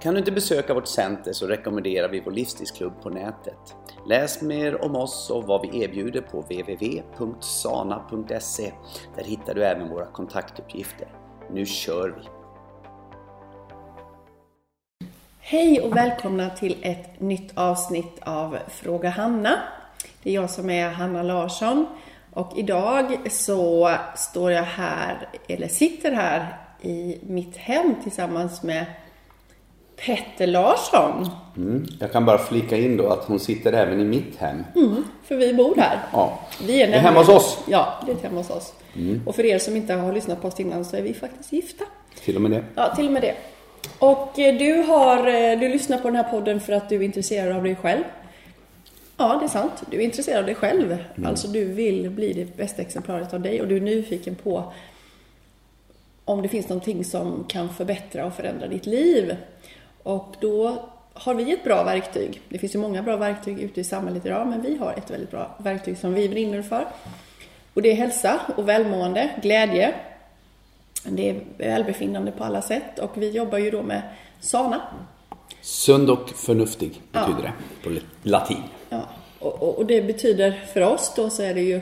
Kan du inte besöka vårt center så rekommenderar vi vår livsstilsklubb på nätet. Läs mer om oss och vad vi erbjuder på www.sana.se. Där hittar du även våra kontaktuppgifter. Nu kör vi! Hej och välkomna till ett nytt avsnitt av Fråga Hanna. Det är jag som är Hanna Larsson och idag så står jag här, eller sitter här i mitt hem tillsammans med Petter Larsson. Mm. Jag kan bara flika in då att hon sitter även i mitt hem. Mm, för vi bor här. Ja. Vi är Det är hemma hos oss. Ja, det är hemma hos oss. Och för er som inte har lyssnat på oss innan så är vi faktiskt gifta. Till och med det. Ja, till och med det. Och eh, du har, eh, du lyssnar på den här podden för att du är intresserad av dig själv. Ja, det är sant. Du är intresserad av dig själv. Alltså du vill bli det bästa exemplaret av dig och du är nyfiken på om det finns någonting som kan förbättra och förändra ditt liv. Och då har vi ett bra verktyg. Det finns ju många bra verktyg ute i samhället idag, men vi har ett väldigt bra verktyg som vi brinner för. Och det är hälsa och välmående, glädje. Det är välbefinnande på alla sätt och vi jobbar ju då med Sana. Sund och förnuftig betyder Ja. det på latin. Ja, och, och, och det betyder för oss då så är det ju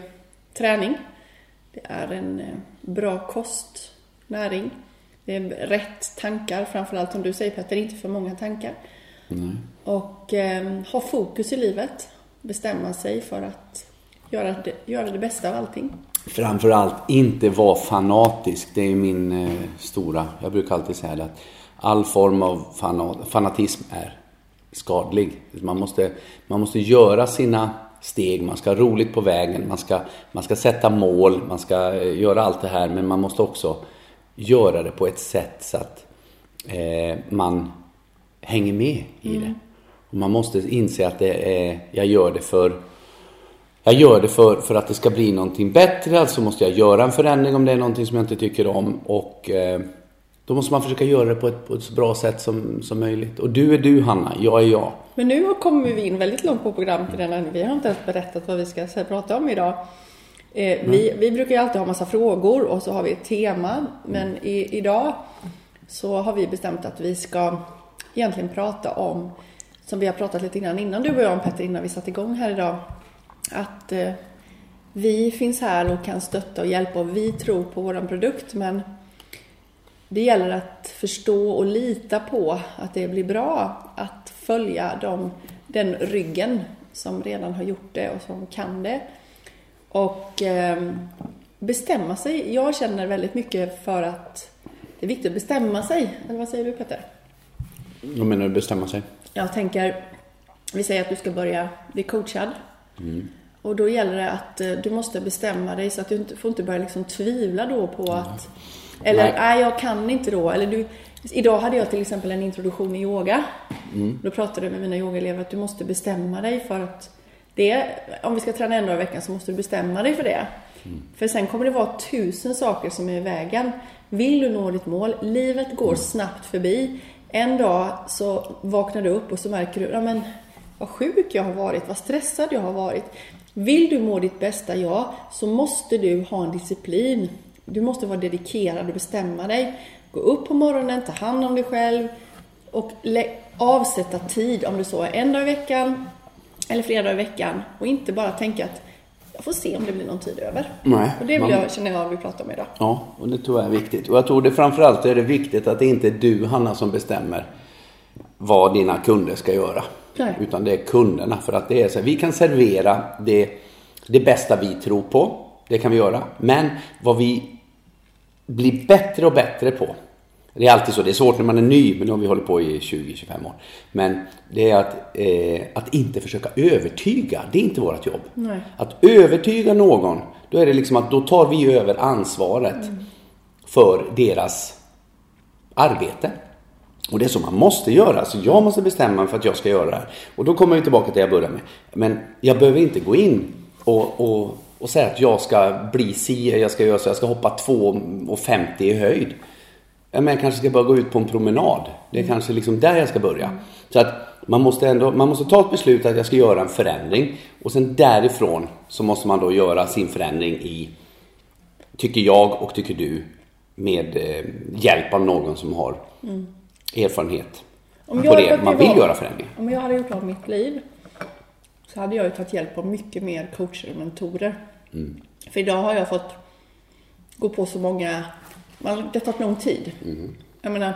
träning. Det är en eh, bra kost, näring. Det är rätt tankar, framförallt som du säger Petter, inte för många tankar. Och eh, ha fokus i livet. Bestämma sig för att göra det, göra det bästa av allting. Framförallt inte vara fanatisk. Det är min eh, stora... Jag brukar alltid säga det att all form av fana, fanatism är skadlig. Man måste, man måste göra sina steg, man ska ha roligt på vägen, man ska, man ska sätta mål, man ska eh, göra allt det här men man måste också göra det på ett sätt så att eh, man hänger med i det. Och man måste inse att det är, jag gör det för jag gör det för, för att det ska bli någonting bättre, alltså måste jag göra en förändring om det är någonting som jag inte tycker om och eh, då måste man försöka göra det på ett, på ett så bra sätt som, som möjligt. Och du är du Hanna, jag är jag. Men nu kommer vi in väldigt långt på programmet redan. Vi har inte ens berättat vad vi ska prata om idag. Eh, vi, vi brukar ju alltid ha massa frågor och så har vi ett tema. Men i, idag så har vi bestämt att vi ska egentligen prata om, som vi har pratat lite innan, innan du och jag om Petter, innan vi satte igång här idag. Att eh, vi finns här och kan stötta och hjälpa och vi tror på våran produkt men det gäller att förstå och lita på att det blir bra. Att följa dem, den ryggen som redan har gjort det och som kan det. Och eh, bestämma sig. Jag känner väldigt mycket för att det är viktigt att bestämma sig. Eller vad säger du Peter? Vad menar du bestämma sig? Jag tänker, vi säger att du ska börja bli coachad. Och då gäller det att eh, du måste bestämma dig så att du inte, får inte börja liksom tvivla då på att eller Nej. nej, jag kan inte då. Eller du, idag hade jag till exempel en introduktion i yoga. Då pratade jag med mina yogaelever att du måste bestämma dig för att det, om vi ska träna en dag i veckan så måste du bestämma dig för det. För sen kommer det vara tusen saker som är i vägen. Vill du nå ditt mål, livet går snabbt förbi. En dag så vaknar du upp och så märker du, ja men vad sjuk jag har varit, vad stressad jag har varit. Vill du må ditt bästa, ja, så måste du ha en disciplin. Du måste vara dedikerad och bestämma dig. Gå upp på morgonen, ta hand om dig själv och avsätta tid om det så är en dag i veckan eller flera dagar i veckan och inte bara tänka att jag får se om det blir någon tid över. Nej, Och det vill man- jag, känner jag vi pratar om idag. Ja, och det tror jag är viktigt. Och jag tror det framförallt är det viktigt att det inte är du Hanna som bestämmer vad dina kunder ska göra. Nej. Utan det är kunderna. För att det är så här, vi kan servera det, det bästa vi tror på. Det kan vi göra. Men vad vi blir bättre och bättre på. Det är alltid så, det är svårt när man är ny, men nu har vi hållit på i 20-25 år. Men det är att, eh, att inte försöka övertyga, det är inte vårt jobb. Nej. Att övertyga någon, då är det liksom att då tar vi över ansvaret för deras arbete. Och det är så man måste göra. Så jag måste bestämma mig för att jag ska göra det här. Och då kommer vi tillbaka till det jag började med. Men jag behöver inte gå in och, och och säga att jag ska bli si, jag ska göra så, jag ska hoppa 2,50 i höjd. Men jag kanske ska bara gå ut på en promenad. Det är kanske liksom där jag ska börja. Så att man måste ändå, man måste ta ett beslut att jag ska göra en förändring. Och sen därifrån så måste man då göra sin förändring i, tycker jag och tycker du, med eh, hjälp av någon som har erfarenhet Om på det man vill varit- göra förändringar. Om jag hade gjort om mitt liv så hade jag ju tagit hjälp av mycket mer coacher och mentorer. Mm. För idag har jag fått gå på så många, man- det har tagit lång tid. Mm. Jag menar,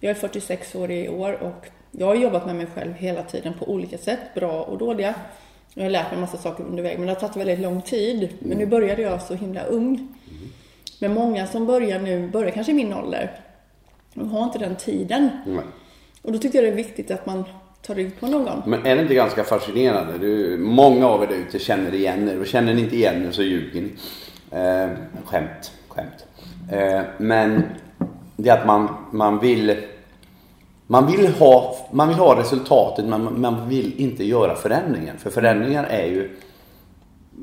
jag är 46 år i år och jag har jobbat med mig själv hela tiden på olika sätt, bra och dåliga. Jag har lärt mig massa saker under vägen, men det har tagit väldigt lång tid. Men nu började jag så himla ung. Men många som börjar nu, börjar kanske i min ålder, de har inte den tiden. Nej. Och då tycker jag det är viktigt att man tar rygg på någon. Men är det inte ganska fascinerande? Du, många av er där ute känner igen er och känner ni inte igen er så ljuger ni. Eh, skämt, skämt. Eh, men det är att man, man vill man vill, ha, man vill ha resultatet men man vill inte göra förändringen. För förändringar är ju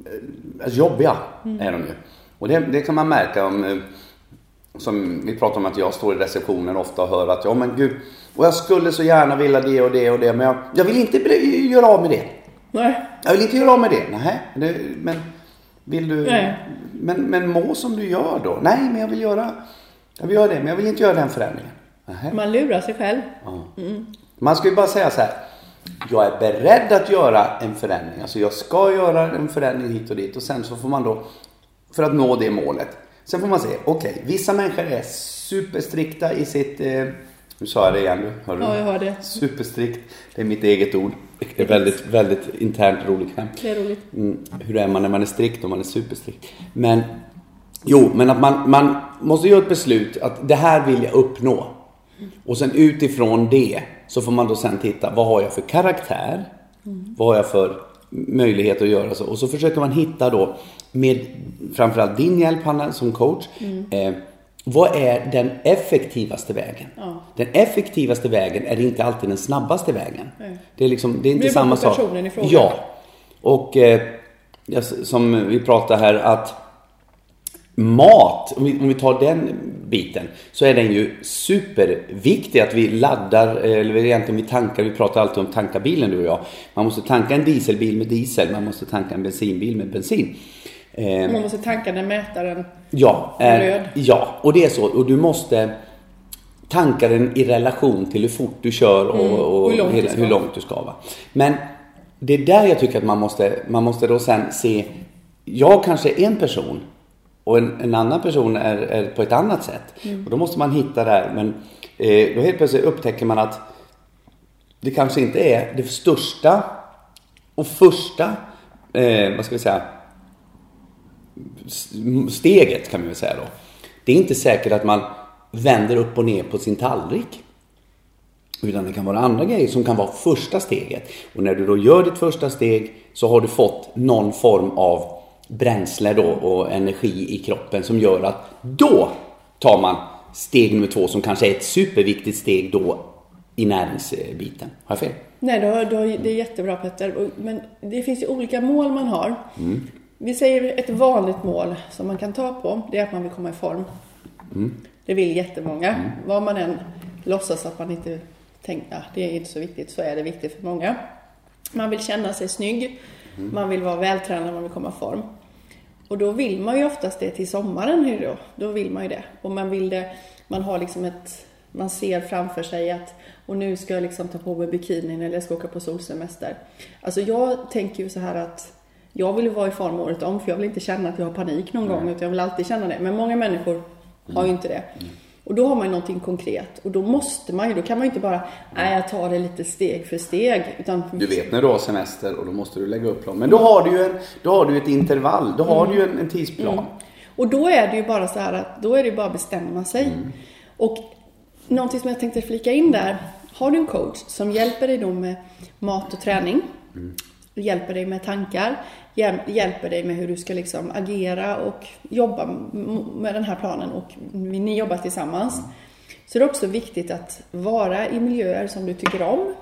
eh, alltså jobbiga. Är de ju. Och det, det kan man märka om eh, som vi pratar om att jag står i receptionen ofta och hör att ja men gud, och jag skulle så gärna vilja det och det och det men jag, jag vill inte göra av med det. Nej. Jag vill inte göra av med det. Nej, det, men vill du? Nej. Men, men må som du gör då. Nej, men jag vill göra, jag vill göra det men jag vill inte göra den förändringen. Nej. Man lurar sig själv. Ja. Man ska ju bara säga så här. Jag är beredd att göra en förändring. Alltså jag ska göra en förändring hit och dit och sen så får man då, för att nå det målet. Sen får man se, okej, vissa människor är superstrikta i sitt, eh, nu sa jag det igen hör du? Ja, jag hör det. Superstrikt, det är mitt eget ord. Det är väldigt, väldigt internt roligt skämt. Det är roligt. Mm, hur är man när man är strikt och man är superstrikt? Men, jo, men att man, man måste göra ett beslut att det här vill jag uppnå. Och sen utifrån det så får man då sen titta, vad har jag för karaktär? Vad har jag för möjlighet att göra så? Och så försöker man hitta då, med framförallt din hjälp Hanna som coach, eh, vad är den effektivaste vägen? Ja. Den effektivaste vägen är inte alltid den snabbaste vägen. Nej. Det är, liksom, det är inte Det beror samma sak. personen i fråga. Ja. Och eh, som vi pratade här att mat, om vi, om vi tar den biten, så är den ju superviktig att vi laddar, eller egentligen vi tankar, vi pratar alltid om tanka bilen du och jag. Man måste tanka en dieselbil med diesel, man måste tanka en bensinbil med bensin. Eh, Man måste tanka den mätaren. Ja, eh, Röd. ja, och det är så. Och du måste tanka den i relation till hur fort du kör och, Mm, och hur långt du hela- ska. hur långt du ska. Va? Men det är där jag tycker att man måste, man måste då sen se, jag kanske är en person och en, en annan person är, är på ett annat sätt. Mm. Och då måste man hitta där. Men eh, då helt plötsligt upptäcker man att det kanske inte är det största och första, eh, vad ska vi säga, steget kan man väl säga då. Det är inte säkert att man vänder upp och ner på sin tallrik. Utan det kan vara andra grejer som kan vara första steget. Och när du då gör ditt första steg så har du fått någon form av bränsle då och energi i kroppen som gör att då tar man steg nummer två som kanske är ett superviktigt steg då i näringsbiten. Har jag fel? Nej, du har, det är jättebra Petter. Men det finns ju olika mål man har. Vi säger ett vanligt mål som man kan ta på, det är att man vill komma i form. Det vill jättemånga. Vad man än låtsas att man inte tänker, ja, det är inte så viktigt, så är det viktigt för många. Man vill känna sig snygg, man vill vara vältränad, man vill komma i form. Och då vill man ju oftast det till sommaren. hur Då, då vill man ju det. Och man vill det, man har liksom ett, man ser framför sig att och nu ska jag liksom ta på mig bikinin eller jag ska åka på solsemester. Alltså jag tänker ju så här att jag vill ju vara i form året om för jag vill inte känna att jag har panik någon gång utan jag vill alltid känna det. Men många människor har ju inte det. Och då har man ju någonting konkret och då måste man ju, då kan man ju inte bara, nej jag tar det lite steg för steg. Utan Du vet när du har semester och då måste du lägga upp plan. Men då har du ju, en, då har du ett intervall, då har du ju en, en tidsplan. Och då är det ju bara så här att då är det ju bara att bestämma sig. Och någonting som jag tänkte flika in där. Har du en coach som hjälper dig då med mat och träning. Hjälper dig med tankar. Hjäl- Hjälper dig med hur du ska liksom agera och jobba med den här planen och ni jobbar tillsammans. Så det är också viktigt att vara i miljöer som du tycker om.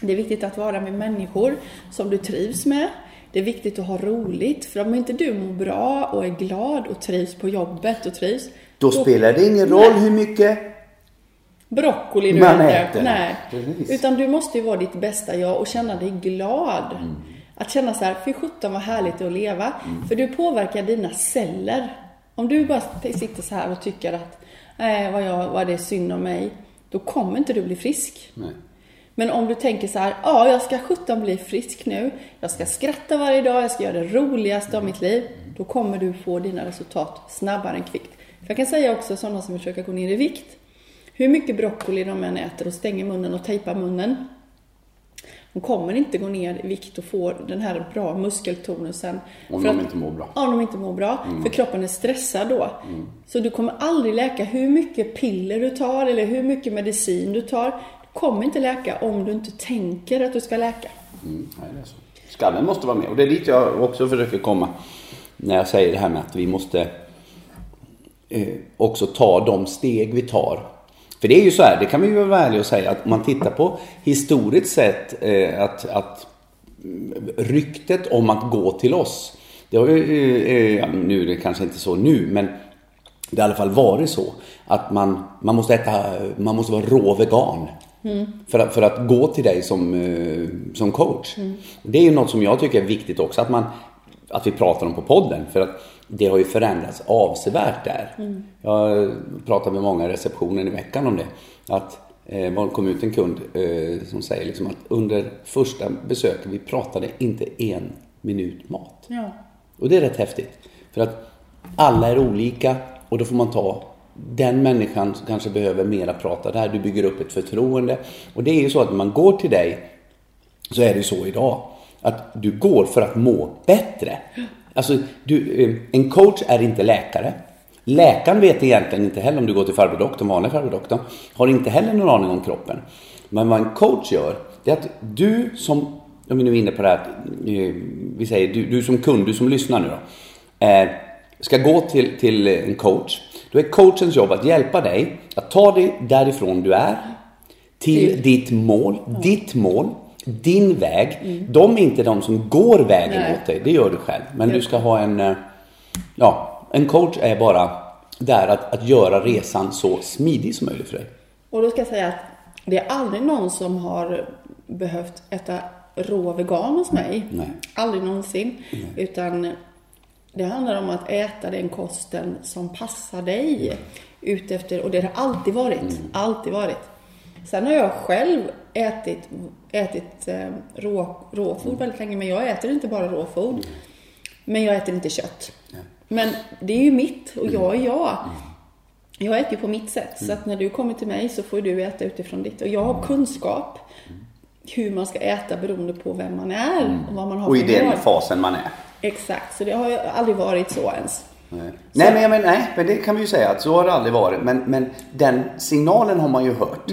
Det är viktigt att vara med människor som du trivs med. Det är viktigt att ha roligt. För om inte du mår bra och är glad och trivs på jobbet och trivs. Då spelar det ingen roll hur mycket broccoli du Man äter. äter. Nej. Precis. Utan du måste ju vara ditt bästa jag och känna dig glad. Mm. Att känna så här, fy sjutton vad härligt det är att leva. Mm. För du påverkar dina celler. Om du bara sitter så här och tycker att, nej vad, jag, vad det är synd om mig. Då kommer inte du bli frisk. Nej. Men om du tänker så här, ja jag ska sjutton bli frisk nu. Jag ska skratta varje dag, jag ska göra det roligaste av mitt liv. Då kommer du få dina resultat snabbare än kvickt. För jag kan säga också sådana som försöker gå ner i vikt. Hur mycket broccoli de än äter och stänger munnen och tejpar munnen. De kommer inte gå ner i vikt och få den här bra muskeltonusen. Om de inte mår bra. om de inte mår bra. Mm. För kroppen är stressad då. Så du kommer aldrig läka hur mycket piller du tar eller hur mycket medicin du tar. Du kommer inte läka om du inte tänker att du ska läka. Mm, nej, det är så. Skallen måste vara med och det är dit jag också försöker komma. När jag säger det här med att vi måste eh, också ta de steg vi tar. För det är ju så här, det kan vi ju vara ärliga och säga att om man tittar på historiskt sett eh, att, att mm, ryktet om att gå till oss. Det har ju, eh, eh, nu är det kanske inte så nu, men det har i alla fall varit så att man, man måste äta, man måste vara rå vegan. För, att, för att gå till dig som, eh, som coach. Det är ju något som jag tycker är viktigt också att man att vi pratar om på podden. För att det har ju förändrats avsevärt där. Jag pratar med många i receptionen i veckan om det. Att eh, kom ut en kund eh, som säger liksom att under första besöket vi pratade inte en minut mat. Ja. Och det är rätt häftigt. För att alla är olika och då får man ta den människan som kanske behöver mera prata där. Du bygger upp ett förtroende. Och det är ju så att när man går till dig så är det ju så idag. Att du går för att må bättre. Alltså, du, eh, en coach är inte läkare. Läkaren vet egentligen inte heller om du går till farbror vanliga farbror har inte heller någon aning om kroppen. Men vad en coach gör, det är att du som, om vi nu är inne på det här, eh, vi säger du, du som kund, du som lyssnar nu då, eh, ska gå till, till en coach. Då är coachens jobb att hjälpa dig att ta dig därifrån du är Till- ditt mål, ditt mål, din väg. De är inte de som går vägen Nej. åt dig, det gör du själv. Men du ska ha en, eh, ja, en coach är bara där att, att göra resan så smidig som möjligt för dig. Och då ska jag säga att det är aldrig någon som har behövt äta rå vegan hos mig. Nej. Aldrig någonsin. Utan det handlar om att äta den kosten som passar dig. Utefter, och det har alltid varit. Alltid varit. Sen har jag själv ätit, ätit eh, rå, råfod väldigt länge, men jag äter inte bara råfod. Men jag äter inte kött. Men det är ju mitt och jag är jag. Jag äter ju på mitt sätt. Så att när du kommer till mig så får du äta utifrån ditt. Och jag har kunskap hur man ska äta beroende på vem man är och vad man har Och i den mål. fasen man är. Exakt, så det har ju aldrig varit så ens. Nej. Nej, men, nej, men det kan vi ju säga att så har det aldrig varit. Men, men den signalen har man ju hört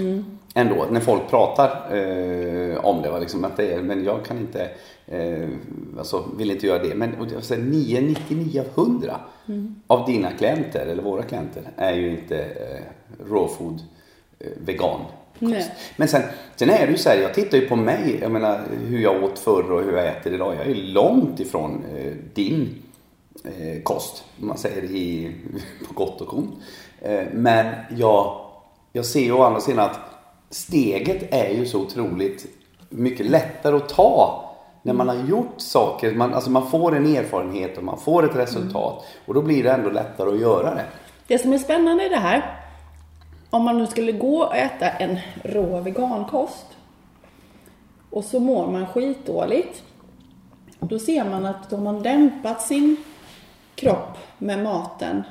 ändå när folk pratar eh, om det. va, Liksom, att det är, men jag kan inte, eh, alltså vill inte göra det. Men alltså, 9,99 av 100 av dina klienter, eller våra klienter, är ju inte eh, raw food eh, vegan. Men sen, sen är det ju så här, jag tittar ju på mig, jag menar hur jag åt förr och hur jag äter idag. Jag är ju långt ifrån eh, din eh, kost, om man säger i, på gott och ont. Eh, men jag, jag ser ju å andra sidan att steget är ju så otroligt mycket lättare att ta när man har gjort saker. Man, alltså man får en erfarenhet och man får ett resultat. Och då blir det ändå lättare att göra det. Det som är spännande i det här, om man nu skulle gå och äta en rå vegankost och så mår man skitdåligt. Då ser man att de har dämpat sin kropp med maten.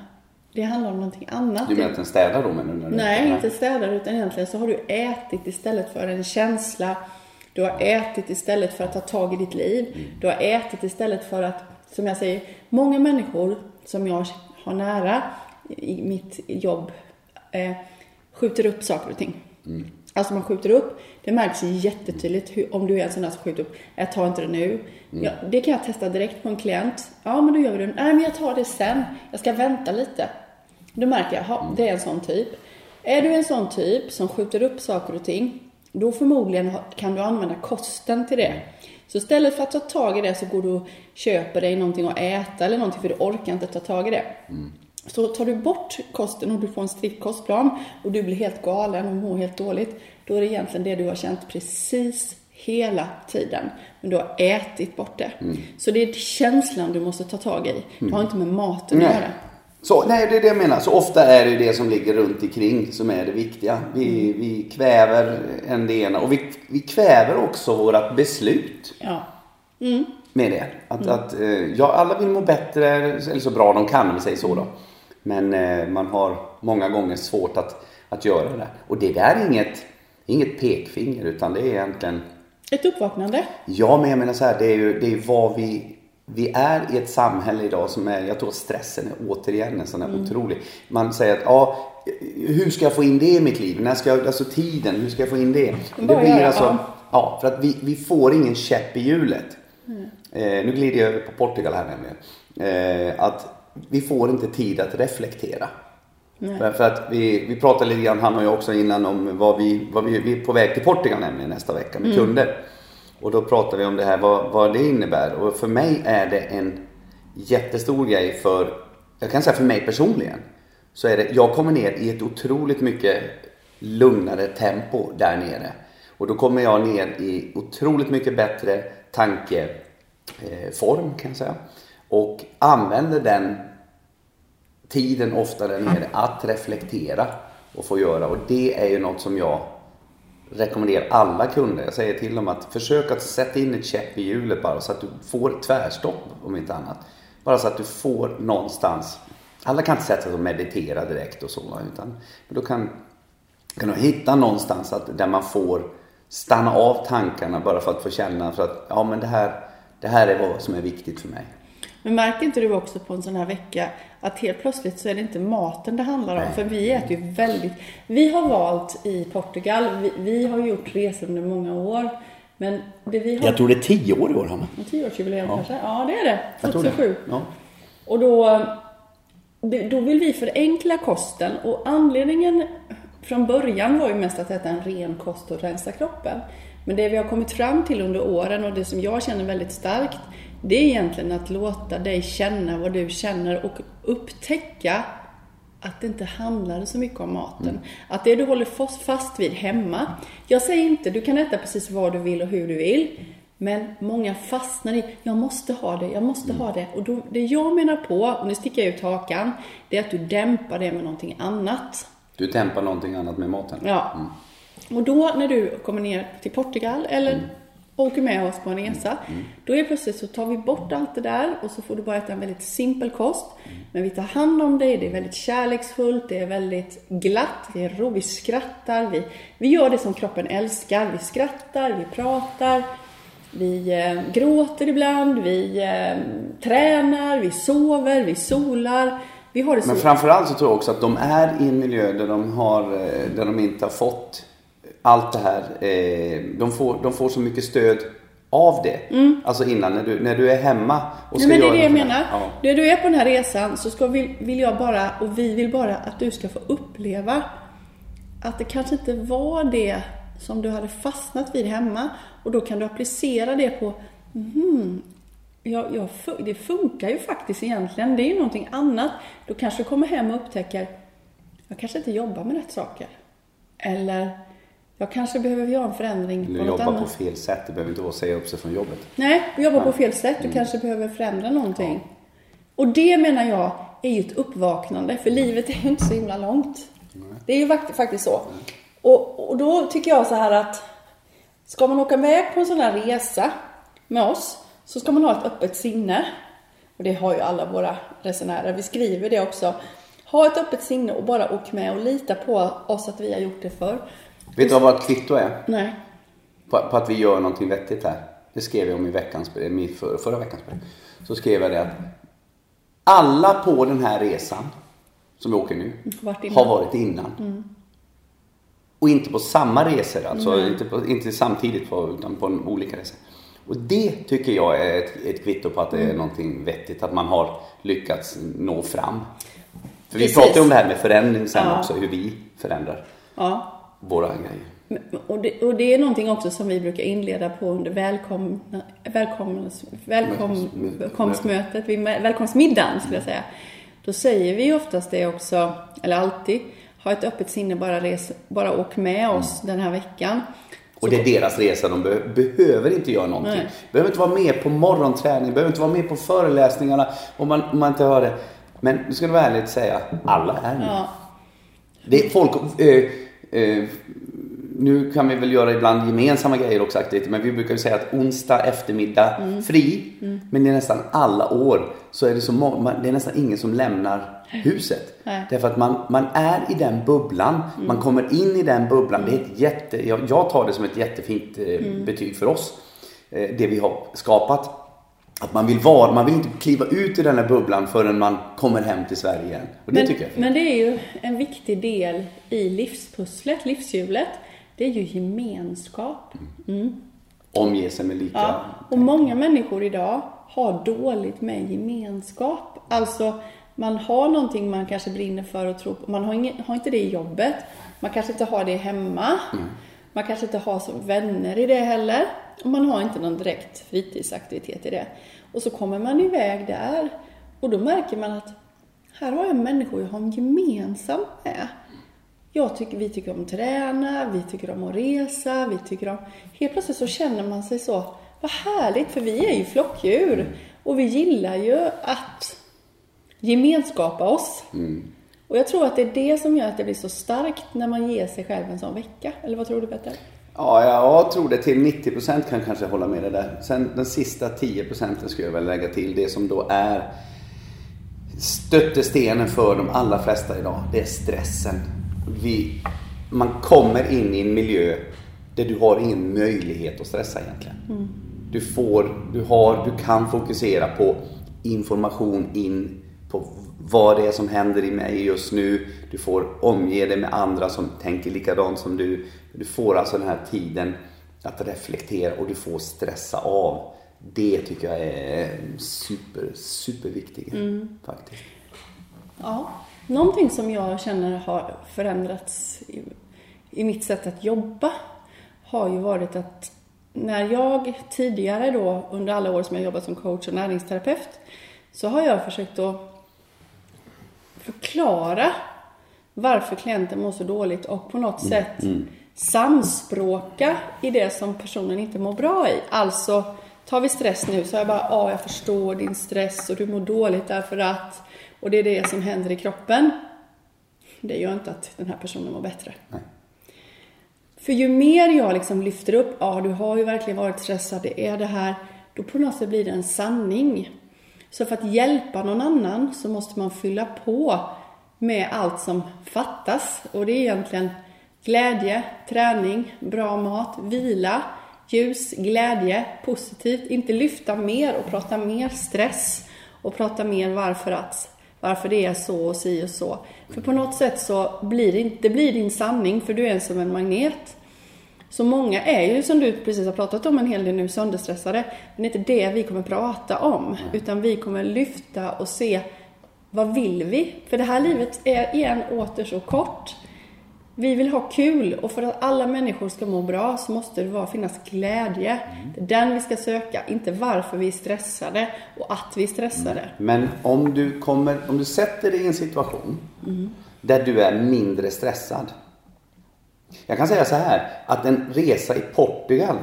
Det handlar om någonting annat. Du menar att den städar då? Men när du- Nej, inte städar utan egentligen så har du ätit istället för en känsla. Du har ätit istället för att ta tag i ditt liv. Du har ätit istället för att, som jag säger, många människor som jag har nära i mitt jobb eh, skjuter upp saker och ting. Alltså man skjuter upp, det märks jättetydligt hur, om du är en sån där som skjuter upp, jag tar inte det nu. Ja, det kan jag testa direkt på en klient. Ja, men då gör vi det. Nej, men jag tar det sen. Jag ska vänta lite. Då märker jag, ha, det är en sån typ. Är du en sån typ som skjuter upp saker och ting, då förmodligen kan du använda kosten till det. Så istället för att ta tag i det så går du och köper dig någonting att äta eller någonting för du orkar inte ta tag i det. Så tar du bort kosten och du får en strikt kostplan och du blir helt galen och mår helt dåligt. Då är det egentligen det du har känt precis hela tiden. Men du har ätit bort det. Så det är känslan du måste ta tag i. Det har inte med maten att göra. Så, nej, det är det jag menar. Så ofta är det det som ligger runt omkring som är det viktiga. Vi, vi kväver en det ena och vi, vi kväver också vårat beslut Ja. med det. Att, att eh, ja, alla vill må bättre, eller så bra de kan om vi säger så då. Men eh, man har många gånger svårt att, att göra det. Och det där är inget, inget pekfinger utan det är egentligen Ett uppvaknande. Ja, men jag menar så här, det är ju det är vad vi... Vi är i ett samhälle idag som är, jag tror stressen är återigen en sån här otrolig. Man säger att, ja, hur ska jag få in det i mitt liv? När ska jag, alltså tiden, hur ska jag få in det? Och det blir alltså, ja. för att vi, vi får ingen käpp i hjulet. Eh, nu glider jag över på Portugal här nämligen. Eh, att vi får inte tid att reflektera. För, för att vi, vi pratade lite grann, han och jag också innan, om vad vi, vad vi, vi är på väg till Portugal nämligen nästa vecka med kunder. Och då pratade vi om det här, vad, vad det innebär. Och för mig är det en jättestor grej för, jag kan säga för mig personligen. Så är det, jag kommer ner i ett otroligt mycket lugnare tempo där nere. Och då kommer jag ner i otroligt mycket bättre tankeform eh, kan jag säga. Och använder den tiden ofta där nere att reflektera och få göra. Och det är ju något som jag rekommenderar alla kunder. Jag säger till dem att försök att sätta in ett käpp i hjulet bara så att du får tvärstopp om inte annat. Bara så att du får någonstans. Alla kan inte sätta sig och meditera direkt och så utan men då kan, kan du hitta någonstans att, där man får stanna av tankarna bara för att få känna för att ja men det här, det här är vad som är viktigt för mig. Men märker inte du också på en sån här vecka att helt plötsligt så är det inte maten det handlar om? Nej. För vi äter ju väldigt... Vi har valt i Portugal, vi, vi har gjort resor under många år. Men det vi har... Jag tror det är tio år i år Hanna. Tioårsjubileum kanske? Ja, det är det. Jag tror det. 2007. Ja. Och då, då vill vi förenkla kosten och anledningen från början var ju mest att äta en ren kost och rensa kroppen. Men det vi har kommit fram till under åren och det som jag känner väldigt starkt det är egentligen att låta dig känna vad du känner och upptäcka att det inte handlar så mycket om maten. Att det du håller fast- vid hemma. Jag säger inte, du kan äta precis vad du vill och hur du vill. Men många fastnar i, jag måste ha det, jag måste ha det. Och då, det jag menar på, och nu sticker jag ut hakan, det är att du dämpar det med någonting annat. Du dämpar någonting annat med maten. Ja. Och då när du kommer ner till Portugal eller åker med oss på en resa. Då är plötsligt så tar vi bort allt det där och så får du bara äta en väldigt simpel kost. Men vi tar hand om dig, det är väldigt kärleksfullt, det är väldigt glatt, det är roligt, vi skrattar, vi, vi gör det som kroppen älskar. Vi skrattar, vi pratar, vi eh, gråter ibland, vi eh, tränar, vi sover, vi solar. Vi har det så... Men framförallt så tror jag också att de är i en miljö där de, har, eh, där de inte har fått allt det här. eh, De får, de får så mycket stöd av det. Alltså innan när du, när du är hemma och Mm. Nej, ska men det är det jag menar. Ja. När du är på den här resan så ska vi, vill jag bara, och vi vill bara att du ska få uppleva att det kanske inte var det som du hade fastnat vid hemma. Och då kan du applicera det på, mhm, ja, ja, fu- det funkar ju faktiskt egentligen. Det är ju någonting annat. Då kanske du kommer hem och upptäcker, jag kanske inte jobbar med rätt saker. Eller, jag kanske behöver göra en förändring Du på något jobbar annat. på fel sätt. Det behöver inte vara säga upp sig från jobbet. Nej, du jobbar på fel sätt. Du kanske behöver förändra någonting. Och det menar jag är ju ett uppvaknande, för livet är ju inte så himla långt. Det är ju fakt- faktiskt så. Och, och då tycker jag så här att ska man åka med på en sån här resa med oss så ska man ha ett öppet sinne. Och det har ju alla våra resenärer. Vi skriver det också. Ha ett öppet sinne och bara åk med och lita på oss att vi har gjort det förr. Vet du vad ett kvitto är? Nej. På, på att vi gör någonting vettigt här. Det skrev jag om i veckans brev, för, förra veckans brev. Så skrev jag det att alla på den här resan som vi åker nu Varit. Mm. har varit innan. Och inte på samma resor, alltså inte, på, inte samtidigt på, utan på olika resor. Och det tycker jag är ett, ett kvitto på att det Mm. är någonting vettigt, att man har lyckats nå fram. För vi Precis. pratar ju om det här med förändring sen Ja. också, hur vi förändrar Ja. Våra grejer. Och det, och det är någonting också som vi brukar inleda på under välkomna, välkomns, välkom, välkomstmötet, välkomstmiddagen skulle jag säga. Då säger vi oftast det också, eller alltid, ha ett öppet sinne, bara, res, bara åk med oss mm. den här veckan. Och det är deras resa, de be behöver inte göra någonting. Nej. Behöver inte vara med på morgonträning, behöver inte vara med på föreläsningarna om man, om man inte hör det. Men nu ska du vara ärlig och säga, alla är med. Ja. Det är folk, eh, eh, nu kan vi väl göra ibland gemensamma grejer också aktiviteter, men vi brukar ju säga att onsdag eftermiddag mm. fri. Mm. Men det är nästan alla år så är det så många, det är nästan ingen som lämnar huset. Nej. Därför att man, man är i den bubblan, mm. man kommer in i den bubblan. Det är ett jätte, jag, jag tar det som ett jättefint eh, mm. betyg för oss. Eh, det vi har skapat. Att man vill vara, man vill inte kliva ut ur den här bubblan förrän man kommer hem till Sverige igen. Och det men, tycker jag är fint. Men det är ju en viktig del i livspusslet, livshjulet. Det är ju gemenskap. Mm. Omge sig med lika. Ja, och många människor idag har dåligt med gemenskap. Alltså, man har någonting man kanske brinner för och tror på. Man har, ingen, har inte det i jobbet. Man kanske inte har det hemma. Mm. Man kanske inte har som vänner i det heller. Och man har inte någon direkt fritidsaktivitet i det. Och så kommer man iväg där. Och då märker man att här har jag människor jag har gemensamt med. Jag tycker, vi tycker om att träna, vi tycker om att resa, vi tycker om... Helt plötsligt så känner man sig så, vad härligt, för vi är ju flockdjur. Och vi gillar ju att gemenskapa oss. Mm. Och jag tror att det är det som gör att det blir så starkt när man ger sig själv en sån vecka. Eller vad tror du Petter? Ja, jag tror det till 90% kan jag kanske hålla med dig där. Sen den sista 10% skulle jag väl lägga till det som då är stöttestenen för de allra flesta idag. Det är stressen. Vi, man kommer in i en miljö där du har ingen möjlighet att stressa egentligen. Mm. Du får, du har, du kan fokusera på information in på vad det är som händer i mig just nu. Du får omge dig med andra som tänker likadant som du. Du får alltså den här tiden att reflektera och du får stressa av. Det tycker jag är super, superviktigt mm. faktiskt. Ja, någonting som jag känner har förändrats i, i mitt sätt att jobba har ju varit att när jag tidigare då under alla år som jag jobbat som coach och näringsterapeut så har jag försökt att förklara varför klienten mår så dåligt och på något mm. sätt mm. samspråka i det som personen inte mår bra i. Alltså, tar vi stress nu så är jag bara, ja, jag förstår din stress och du mår dåligt därför att, och det är det som händer i kroppen. Det gör inte att den här personen mår bättre. Nej. För ju mer jag liksom lyfter upp, ja, du har ju verkligen varit stressad, det är det här, då på något sätt blir det en sanning. Så för att hjälpa någon annan så måste man fylla på med allt som fattas. Och det är egentligen glädje, träning, bra mat, vila, ljus, glädje, positivt. Inte lyfta mer och prata mer stress och prata mer varför att varför det är så och si och så. För på något sätt så blir det, det blir din sanning för du är som en magnet. Så många är ju som du precis har pratat om en hel del nu sönderstressade. Men det är inte det vi kommer prata om. Utan vi kommer lyfta och se vad vill vi? För det här livet är igen åter så kort. Vi vill ha kul och för att alla människor ska må bra så måste det vara, finnas glädje. Mm. Det är den vi ska söka, inte varför vi är stressade och att vi är stressade. Mm. Men om du, kommer, om du sätter dig i en situation mm. där du är mindre stressad jag kan säga så här, att en resa i Portugal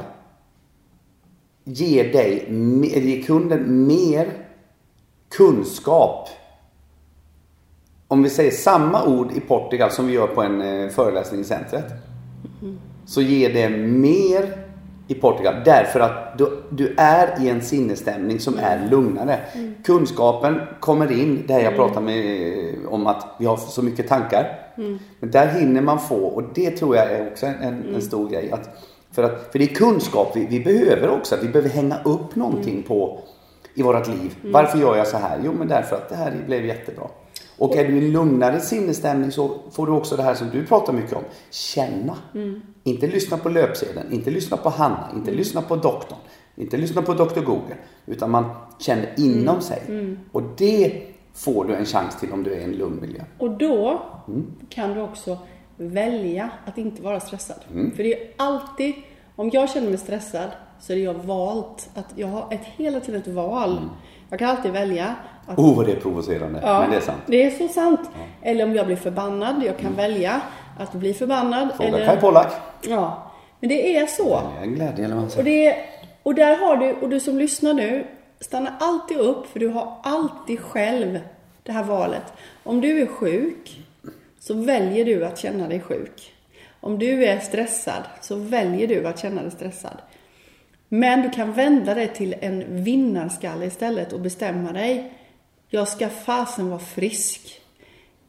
ger dig, ger kunden mer kunskap. Om vi säger samma ord i Portugal som vi gör på en eh, föreläsning i centret. Så ger det mer i Portugal därför att du, du är i en sinnesstämning som är lugnare. Mm. Kunskapen kommer in, det här jag pratar med om att vi har så mycket tankar. Mm. Men där hinner man få, och det tror jag är också en, en, en stor grej. Att, för, att, för det är kunskap vi, vi behöver också. Vi behöver hänga upp någonting mm. på i vårt liv. Mm. Varför gör jag så här? Jo, men därför att det här blev jättebra. Och är du i en lugnare sinnesstämning så får du också det här som du pratar mycket om. Känna. Mm. Inte lyssna på löpsedeln, inte lyssna på Hanna, inte mm. lyssna på doktorn, inte lyssna på Dr. Google. Utan man känner inom mm. sig. Mm. Och det får du en chans till om du är i en lugn miljö. Och då mm. kan du också välja att inte vara stressad. För det är alltid, om jag känner mig stressad så är det jag valt att, jag har ett, hela tiden ett val. Jag kan alltid välja att Oh, vad det är provocerande. Ja, Men det är sant. Det är så sant. Eller om jag blir förbannad, jag kan välja att bli förbannad. Fråga eller, Kaj Pollak. Ja, men det är så. Det är en glädje eller vad man Och, säger. det, och där har du, och du som lyssnar nu, stanna alltid upp för du har alltid själv det här valet. Om du är sjuk så väljer du att känna dig sjuk. Om du är stressad så väljer du att känna dig stressad. Men du kan vända dig till en vinnarskalle istället och bestämma dig. Jag ska fasen vara frisk.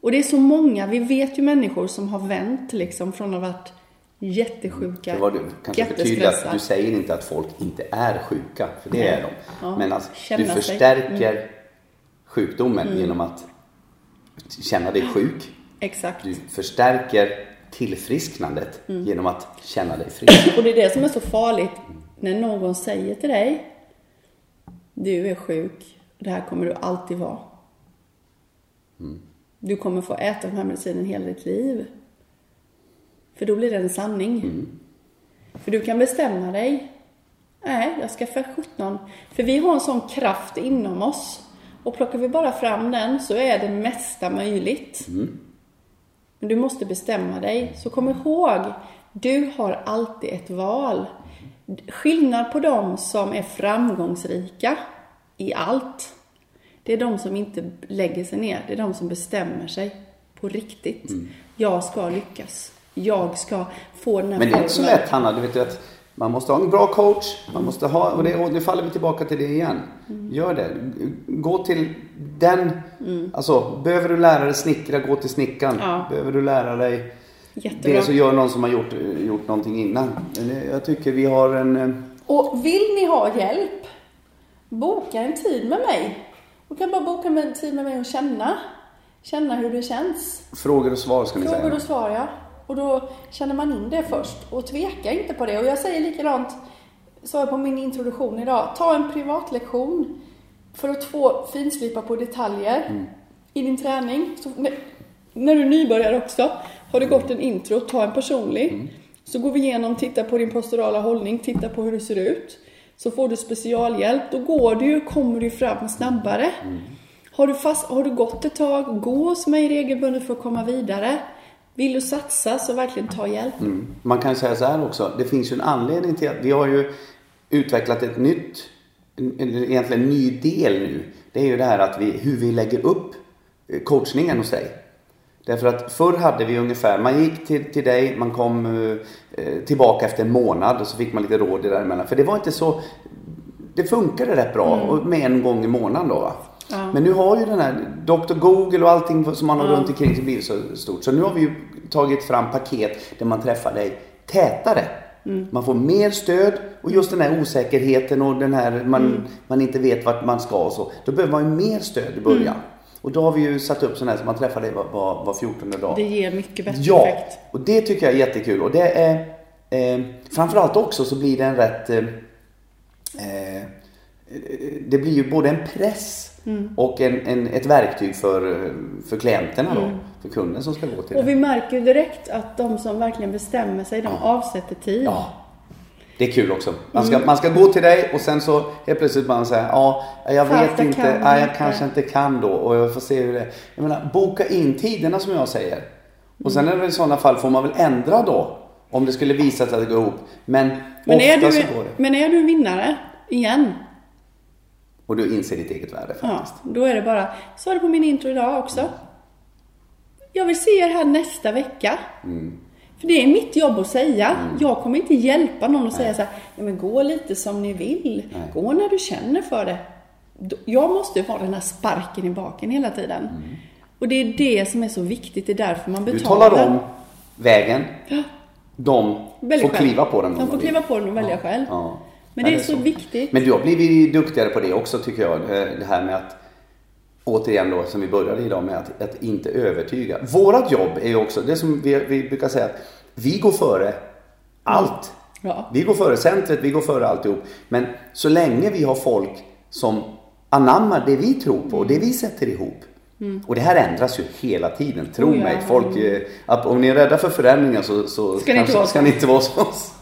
Och det är så många, vi vet ju människor som har vänt liksom från att ha varit jättesjuka, Det var du kanske förtydliga att du säger inte att folk inte är sjuka, för det är de. Ja. Men alltså, du förstärker sjukdomen genom att känna dig sjuk. Exakt. Du förstärker tillfrisknandet genom att känna dig frisk. Och det är det som är så farligt när någon säger till dig Du är sjuk, det här kommer du alltid vara. Du kommer få äta den här medicinen hela ditt liv. För då blir det en sanning. För du kan bestämma dig. Nej, jag ska för 17. För vi har en sån kraft inom oss. Och plockar vi bara fram den så är det mesta möjligt. Men du måste bestämma dig. Så kom ihåg, du har alltid ett val. Skillnad på dem som är framgångsrika i allt. Det är de som inte lägger sig ner. Det är de som bestämmer sig på riktigt. Jag ska lyckas. Jag ska få den här Men det är inte så lätt Hanna, du vet ju att man måste ha en bra coach, man måste ha, och, det, och nu faller vi tillbaka till det igen. Gör det. Gå till den, alltså behöver du lära dig snickra, gå till snickaren. Ja. Behöver du lära dig Jättebra. det så gör någon som har gjort, gjort någonting innan. Det- Jag tycker vi har en, eh, Och vill ni ha hjälp, boka en tid med mig. Du kan bara boka en tid med mig och känna. Känna hur det känns. frågor och svar ska Frågor säga. och svar, ja. Och då känner man in det först. Och tveka inte på det. Och jag säger likadant, sa jag på min introduktion idag. Ta en privatlektion för att få finslipa på detaljer Mm. i din träning. Så när, när du är nybörjare också, har du gått en intro, ta en personlig. Mm. Så går vi igenom, titta på din posturala hållning, titta på hur det ser ut. Så får du specialhjälp. Då går du kommer du fram snabbare. Mm. Har du, fast, har du gått ett tag, gå hos mig regelbundet för att komma vidare. Vill du satsa så verkligen ta hjälp. Mm. Man kan säga så här också, det finns ju en anledning till att vi har ju utvecklat ett nytt, en- en- egentligen en ny del nu. Det är ju det här att vi, hur vi lägger upp eh, coachningen hos dig. Därför att förr hade vi ungefär, man gick till, till dig, man kom eh, tillbaka efter en månad och så fick man lite råd däremellan. För det var inte så, det funkade rätt bra och med en gång i månaden då va. Ja. Men nu har ju den här Dr. Google och allting som man har runt omkring sig blivit så stort. Så nu har vi ju tagit fram paket där man träffar dig tätare. Man får mer stöd och just den här osäkerheten och den här man, man inte vet vart man ska och så. Då behöver man ju mer stöd i början. Och då har vi ju satt upp sådana här som man träffar dig var, var, var 14 dag. Det ger mycket bättre Ja, effekt. och det tycker jag är jättekul. Och det är eh, framförallt också så blir det en rätt eh, eh, det blir ju både en press Mm. och en, en, ett verktyg för, för klienterna då. För kunden som ska gå till Mm. Och det. vi märker ju direkt att de som verkligen bestämmer sig, de avsätter tid. Ja. Det är kul också. Man Mm. ska, man ska gå till dig och sen så helt plötsligt man säger ja, jag Fast vet jag inte, kan ja, jag inte." kanske inte kan då och jag får se hur det är. Jag menar, boka in tiderna som jag säger. Och sen är det i sådana fall får man väl ändra då. Om det skulle visa sig att det går ihop. Men, Men, ofta är du, så går det. men är du en vinnare, igen, Och du inser ditt eget värde ja, faktiskt. då är det bara, så är det på min intro idag också. Jag vill se er här nästa vecka. Mm. För det är mitt jobb att säga. Jag kommer inte hjälpa någon att säga så här, ja, men gå lite som ni vill. Nej. Gå när du känner för det. Jag måste ha den här sparken i baken hela tiden. Och det är det som är så viktigt, det är därför man Du betalar. talar om vägen. Ja. De Välj får själv. kliva på den De får kliva på den och välja själv. Ja. Men Ja, det är så viktigt. Men du har blivit duktigare på det också tycker jag. Det det här med att, återigen då som vi började idag med att, att inte övertyga. Vårat jobb är ju också, det som vi, vi brukar säga att vi går före allt. Ja. Vi går före centret, vi går före alltihop. Men så länge vi har folk som anammar det vi tror på och det vi sätter ihop. Och det här ändras ju hela tiden, tro Oh ja. mig. Folk, eh, om ni är rädda för förändringar så, så Ska ni inte vara ska ni inte vara hos oss.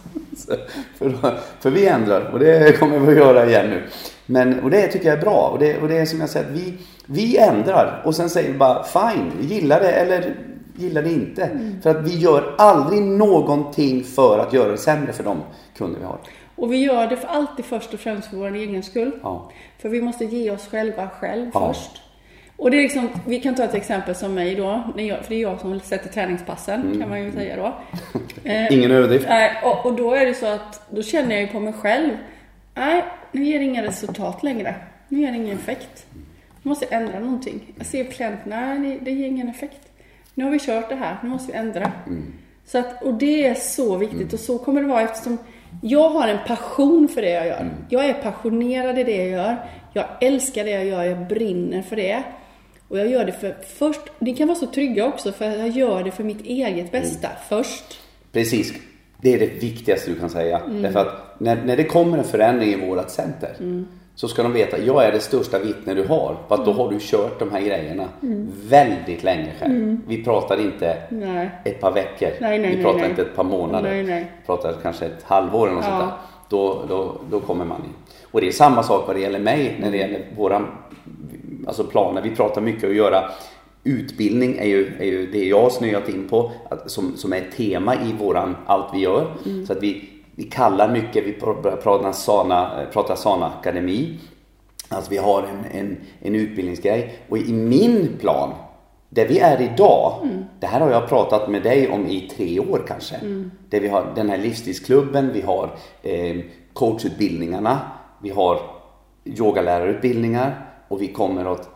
För, för vi ändrar och det kommer vi att göra igen nu. Men, och det tycker jag är bra. Och det, och det är som jag säger, att vi, vi ändrar och sen säger vi bara fine, gillar det eller gillar det inte. Mm. För att vi gör aldrig någonting för att göra det sämre för de kunder vi har. Och vi gör det för alltid först och främst för vår egen skull. Ja. För vi måste ge oss själva själv Ja. först. Och det är liksom, vi kan ta ett exempel som mig då, när jag, för det är jag som sätter träningspassen Mm. kan man ju säga då. Eh, Ingen överdrift. Nej, och, och då är det så att då känner jag ju på mig själv. Nej, nu ger det inga resultat längre. Nu ger det ingen effekt. Nu måste jag ändra någonting. Jag ser på klienten, nej det, ger ingen effekt. Nu har vi kört det här, nu måste vi ändra. Så att, och det är så viktigt och så kommer det vara eftersom jag har en passion för det jag gör. Jag är passionerad i det jag gör. Jag älskar det jag gör, jag brinner för det. Och jag gör det för först, ni kan vara så trygga också för jag gör det för mitt eget bästa först. Precis. Det är det viktigaste du kan säga. Mm. Därför att när, när det kommer en förändring i vårt center Mm. så ska de veta jag är det största vittne du har. För att då Mm. har du kört de här grejerna väldigt länge själv. Vi pratar inte Nej. ett par veckor. Nej, nej, vi pratar inte ett par månader. Vi pratar kanske ett halvår eller något Ja. sånt där. Då, då, då kommer man in. Och det är samma sak vad det gäller mig när det gäller våra alltså planer. Vi pratar mycket att göra Utbildning är ju, är ju det jag har snöat in på att, som, som är ett tema i våran allt vi gör. Så att vi, vi kallar mycket, vi pr- börjar prata Sana, prata Sana Akademi. Alltså vi har en, en, en utbildningsgrej och i min plan där vi är idag, det här har jag pratat med dig om i tre år kanske. Där vi har den här livsstilsklubben, vi har eh, coachutbildningarna, vi har yogalärarutbildningar och vi kommer att eh,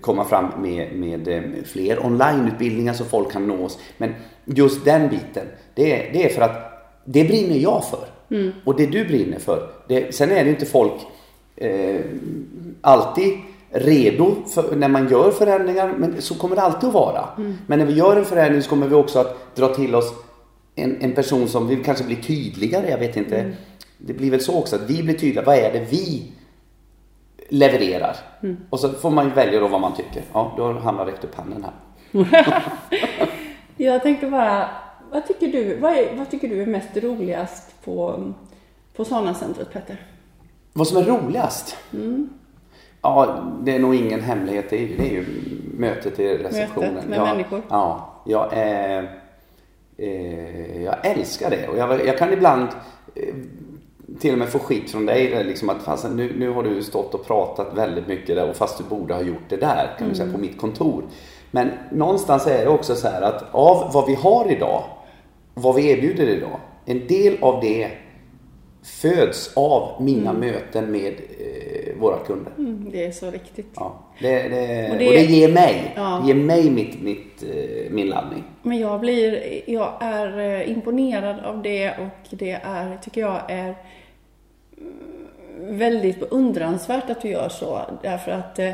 komma fram med, med eh, fler onlineutbildningar så folk kan nå oss. Men just den biten, det är, det är för att det brinner jag för. Och det du brinner för. Det, sen är det inte folk eh, alltid redo för, när man gör förändringar, men så kommer det alltid att vara. Men när vi gör en förändring så kommer vi också att dra till oss en, en person som vill kanske bli tydligare, jag vet inte. Det blir väl så också att vi blir tydliga, vad är det vi levererar? Och så får man välja då vad man tycker. Ja, då har han räckt upp handen här. Jag tänkte bara, vad tycker du, vad, är, vad tycker du är mest roligast på, på Sana-centret Petter? Vad som är roligast? Ja, det är nog ingen hemlighet. Det är, ju- det är ju mötet i receptionen. Mötet med ja, människor. Ja, jag, är, eh, jag älskar det. Och jag, jag kan ibland eh, till och med få skit från dig. Liksom att fasen, nu, nu har du stått och pratat väldigt mycket där och fast du borde ha gjort det där kan du säga på mitt kontor. Men någonstans är det också så här att av vad vi har idag, vad vi erbjuder idag, en del av det föds av mina möten med våra kunder. Mm, det är så riktigt. Ja, det, det, Och och det- det, ger mig, Ja. det ger mig mitt, mitt, eh, min laddning. Men jag blir, jag är eh, imponerad av det och det är, tycker jag är mm, väldigt beundransvärt att du gör så. Därför att eh,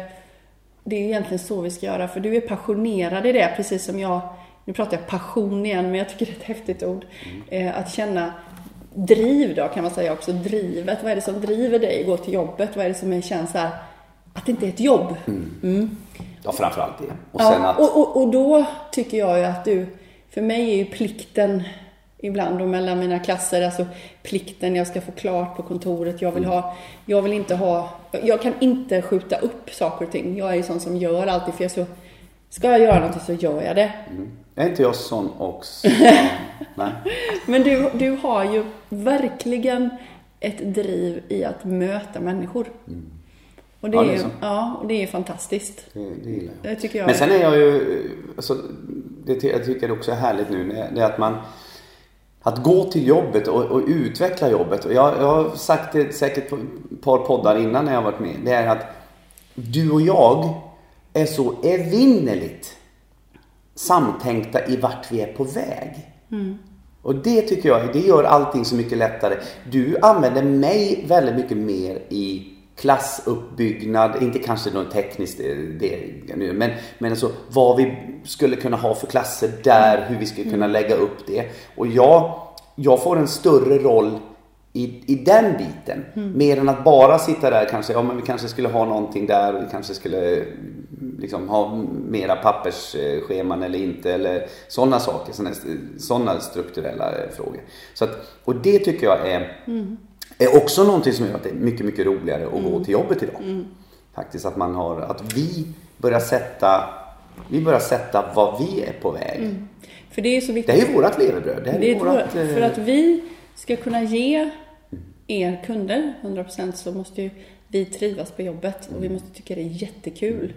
det är egentligen så vi ska göra. För du är passionerad i det, precis som jag. Nu pratar jag passion igen, men jag tycker det är ett häftigt ord. Eh, Att känna driv då, kan man säga också. Drivet. Vad är det som driver dig att gå till jobbet? Vad är det som känns så här, att det inte är ett jobb? Ja, framförallt det. Och Ja, att, och, och, och då tycker jag ju att du, för mig är ju plikten ibland och mellan mina klasser, alltså plikten, jag ska få klart på kontoret, jag vill ha, jag vill inte ha, jag kan inte skjuta upp saker och ting. Jag är ju sån som gör alltid, för jag så, ska jag göra någonting så gör jag det. Är inte jag sån också? Nej. Men du, du har ju verkligen ett driv i att möta människor. Och det, Ja, är det är ju, ja, och det är fantastiskt. Det, det gillar jag. Det tycker jag. Men sen är jag ju, alltså, det jag tycker också är härligt nu, det det är att man att gå till jobbet och, och utveckla jobbet. Och jag, jag har sagt det säkert på ett par poddar innan när jag har varit med. Det är att du och jag är så evinnerligt samtänkta i vart vi är på väg. Och det tycker jag, det gör allting så mycket lättare. Du använder mig väldigt mycket mer i klassuppbyggnad, inte kanske något tekniskt eh, det, nu, men, men alltså vad vi skulle kunna ha för klasser där, hur vi skulle kunna lägga upp det. Och jag, jag får en större roll i, i den biten. Mer än att bara sitta där kanske, ja men vi kanske skulle ha någonting där, vi kanske skulle liksom ha mera pappersscheman eller inte eller sådana saker, sådana strukturella frågor. Så att, och det tycker jag är, mm. är också någonting som gör att det är mycket, mycket roligare att mm. gå till jobbet idag. Mm. Faktiskt att man har, att vi börjar sätta, vi börjar sätta vad vi är på väg. Mm. För det är så viktigt. Det är ju vårt levebröd. Det, det är vårat, för att vi ska kunna ge er kunder 100% så måste ju vi trivas på jobbet och vi måste tycka det är jättekul.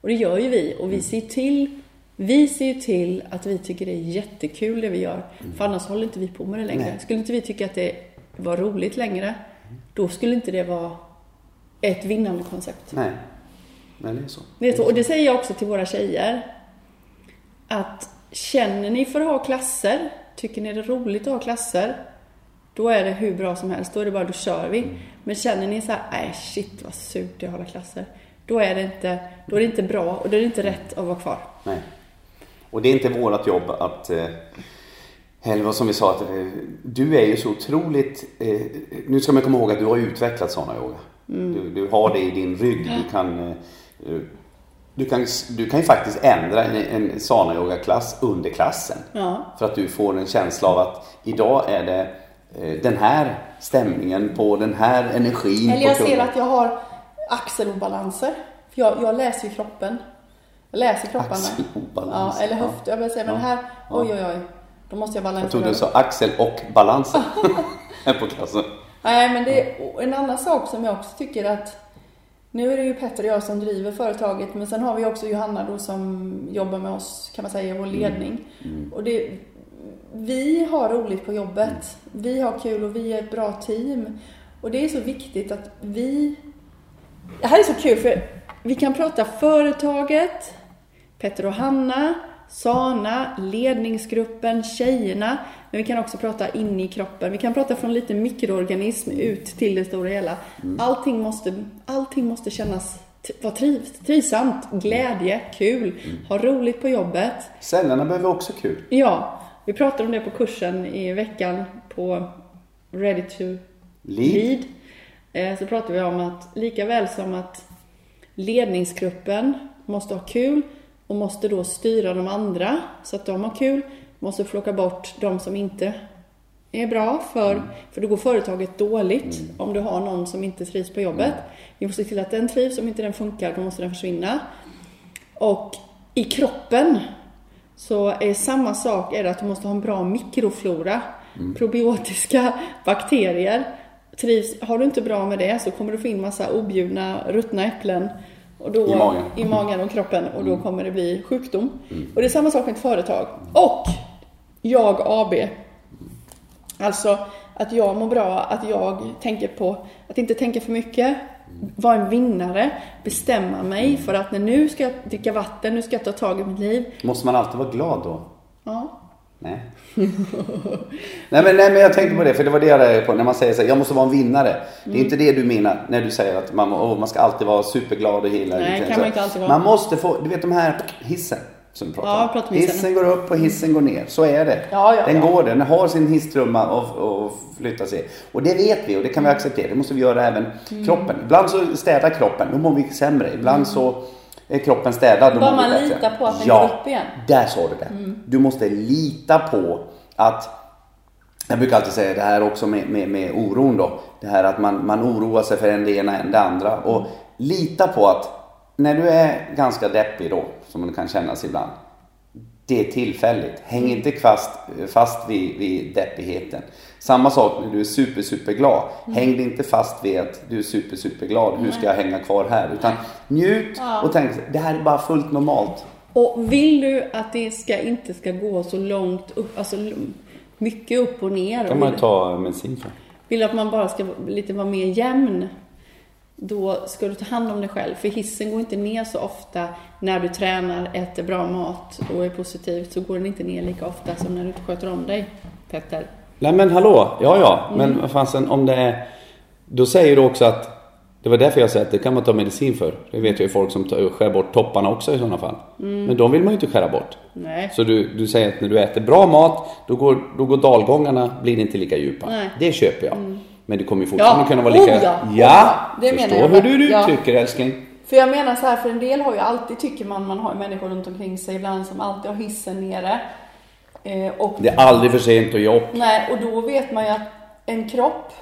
Och det gör ju vi och vi ser till vi ser ju till att vi tycker det är jättekul det vi gör. För annars håller inte vi på med det längre. Nej. Skulle inte vi tycka att det var roligt längre, då skulle inte det vara ett vinnande koncept. Nej, Nej det är så. Det är så. Och det säger jag också till våra tjejer. Att känner ni för att ha klasser, tycker ni det är roligt att ha klasser, då är det hur bra som helst. Då är det bara, då kör vi. Mm. Men känner ni så här, nej shit vad surt det är att hålla klasser. Då är det inte, då är det inte bra och då är det inte rätt att vara kvar. Nej. Och det är inte vårt jobb att eh, eller som vi sa, att eh, du är ju så otroligt... Eh, nu ska man komma ihåg att du har utvecklat sådana yoga. Mm. Du, du, har det i din rygg. Du kan, du kan, du kan ju faktiskt ändra en, en sana yoga klass under klassen. Ja. För att du får en känsla av att idag är det Eh, den här stämningen på den här energin. Eller jag ser att jag har axelobalanser. För jag, jag läser ju kroppen. Jag läser kropparna. Axelobalans. Ja, eller höft. Jag vill säga, men här, oj oj oj. Då måste jag balansera. Jag trodde du sa axel och balanser. på klassen. Nej, men det är en annan sak som jag också tycker att nu är det ju Petter och jag som driver företaget, men sen har vi också Johanna då som jobbar med oss, kan man säga, i vår ledning. Mm. Mm. Och det, vi har roligt på jobbet. Vi har kul och vi är ett bra team. Och det är så viktigt att vi... Det här är så kul för vi kan prata företaget, Petter och Hanna, Sana, ledningsgruppen, tjejerna. Men vi kan också prata in i kroppen. Vi kan prata från lite mikroorganism ut till det stora hela. Allting måste, allting måste kännas vara trivs, trivsamt, glädje, kul, ha roligt på jobbet. Cellerna behöver också kul. Ja, vi pratade om det på kursen i veckan på Ready to Lead. lead. Eh, så pratade vi om att lika väl som att ledningsgruppen måste ha kul och måste då styra de andra så att de har kul, måste plocka bort de som inte är bra för, mm. för då går företaget dåligt mm. om du har någon som inte trivs på jobbet. Mm. Vi måste se till att den trivs, om inte den funkar då måste den försvinna. Och i kroppen så är samma sak är det att du måste ha en bra mikroflora. Mm. Probiotiska bakterier. Trivs, har du inte bra med det så kommer du få in massa objudna, ruttna äpplen och då, I, magen. i magen och kroppen och då mm. kommer det bli sjukdom. Mm. Och det är samma sak med ett företag. Och jag AB. Alltså att jag mår bra, att jag tänker på, att inte tänka för mycket, vara en vinnare, bestämma mig för att när nu ska jag dricka vatten, nu ska jag ta tag i mitt liv. Måste man alltid vara glad då? Ja. Nej. nej, men, nej men jag tänkte på det, för det var det jag reagerade på. När man säger så här, jag måste vara en vinnare. Mm. Det är mm. inte det du menar när du säger att man, oh, man ska alltid vara superglad och hela Nej, kan man inte alltid vara. Man måste få, du vet de här hissen som du pratar ja, om. Hissen. går upp och hissen går ner. Så är det. Ja, ja, den går, den har sin hisstrumma och, och flyttar sig. Och det vet vi och det kan vi acceptera. Det måste vi göra även mm. kroppen. Ibland så städar kroppen, då mår vi sämre. Ibland mm. så är kroppen städad, då Bara man litar på att den går upp igen. där sa du det. Mm. Du måste lita på att jag brukar alltid säga det här också med, med, med oron då. Det här att man, man oroar sig för en det ena än det andra. Och lita på att när du är ganska deppig då, som det kan kännas ibland det är tillfälligt. Häng inte fast, fast vid, vid deppigheten. Samma sak när du är super, superglad. Mm. Häng inte fast vid att du är super, superglad. Hur ska jag hänga kvar här? Utan njut och tänk, det här är bara fullt normalt. Och vill du att det ska, inte ska gå så långt upp, alltså mycket upp och ner. kan man ta medicin för. Vill du att man bara ska lite vara mer jämn då ska du ta hand om dig själv. För hissen går inte ner så ofta när du tränar, äter bra mat och är positiv. Så går den inte ner lika ofta som när du sköter om dig, Petter. Nej men hallå, ja ja. Men mm. fasen om det är... Då säger du också att... Det var därför jag säger att det kan man ta medicin för. Det vet ju folk som tar, skär bort topparna också i sådana fall. Mm. Men de vill man ju inte skära bort. Nej. Så du, du säger att när du äter bra mat, då går, då går dalgångarna blir inte lika djupa. Nej. Det köper jag. Mm. Men du kommer ju fortfarande ja. kunna vara lika... Oh, ja, ja. det förstår jag. hur du, du ja. tycker älskling. För jag menar så här, för en del har ju alltid, tycker man, man har människor runt omkring sig ibland som alltid har hissen nere. Eh, och, Det är aldrig för sent att jobba. nej, och då vet man ju att en kropp,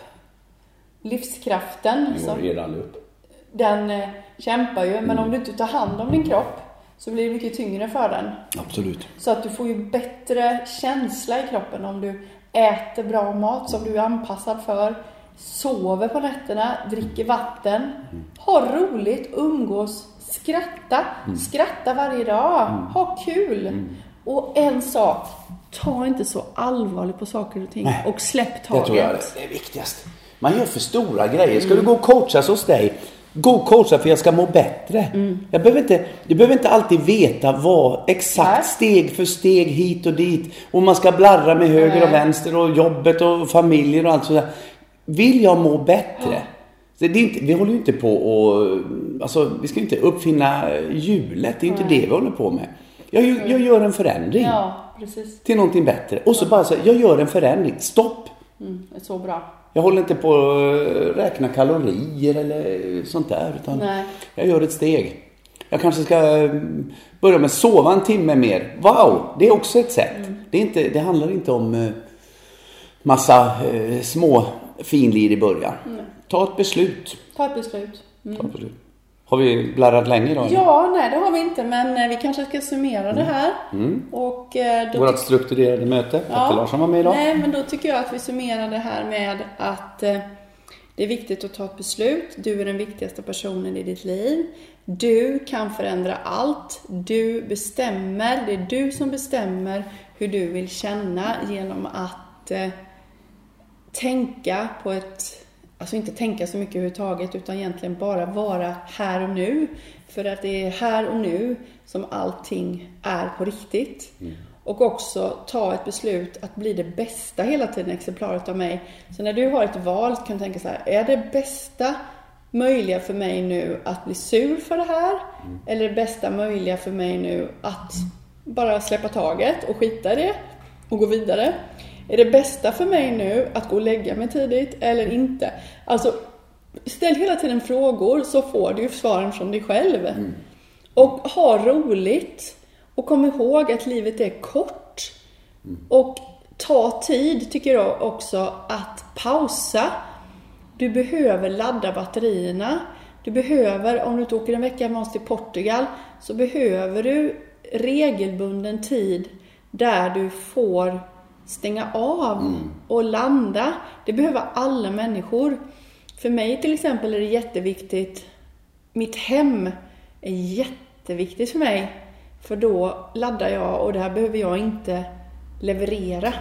livskraften, Den som, redan upp. den eh, kämpar ju. Men om du inte tar hand om din kropp så blir det mycket tyngre för den. Absolut. Så att du får ju bättre känsla i kroppen om du äter bra mat som du är anpassad för, sover på nätterna, dricker vatten, har roligt, umgås, skratta, skratta varje dag, ha kul. Och en sak, ta inte så allvarligt på saker och ting Nej. och släpp Det taget. tror jag är det är viktigast. Man gör för stora grejer. Ska du gå och coachas hos dig, gå och coacha för jag ska må bättre. Jag behöver inte, du behöver inte alltid veta vad exakt Nej. steg för steg hit och dit. Och man ska blarra med höger och Nej. vänster och jobbet och familjer och allt sådär. Vill jag må bättre? Så det är inte, vi håller ju inte på och, alltså vi ska ju inte uppfinna hjulet. Det är ju inte det vi håller på med. Jag, jag gör en förändring Ja, precis. till någonting bättre. Och så bara så, jag gör en förändring. Stopp! Mm, det är så bra. Jag håller inte på att räkna kalorier eller sånt där. Utan Nej. jag gör ett steg. Jag kanske ska eh, börja med att sova en timme mer. Wow! Det är också ett sätt. Det, är inte, det handlar inte om eh, massa eh, små finlir i början. Ta ett beslut. Ta ett beslut. Ta ett beslut. Har vi blarrat länge idag? Ja, nej det har vi inte, men eh, vi kanske ska summera det här. Och eh, då Vårt strukturerade möte. Petter Larsson var med idag. Nej, men då tycker jag att vi summerar det här med att eh, det är viktigt att ta ett beslut. Du är den viktigaste personen i ditt liv. Du kan förändra allt. Du bestämmer. Det är du som bestämmer hur du vill känna genom att eh, tänka på ett, alltså inte tänka så mycket överhuvudtaget utan egentligen bara vara här och nu. För att det är här och nu som allting är på riktigt. Och också ta ett beslut att bli det bästa hela tiden exemplaret av mig. Så när du har ett val kan du tänka så här, är det bästa möjliga för mig nu att bli sur för det här? Eller det bästa möjliga för mig nu att bara släppa taget och skita i det och gå vidare? Är det bästa för mig nu att gå och lägga mig tidigt eller inte? Alltså, ställ hela tiden frågor så får du ju svaren från dig själv. Och ha roligt. Och kom ihåg att livet är kort. Och ta tid, tycker jag också, att pausa. Du behöver ladda batterierna. Du behöver, om du inte åker en vecka med oss till Portugal, så behöver du regelbunden tid där du får stänga av och landa. Det behöver alla människor. För mig till exempel är det jätteviktigt. Mitt hem är jätteviktigt för mig. För då laddar jag och där behöver jag inte leverera.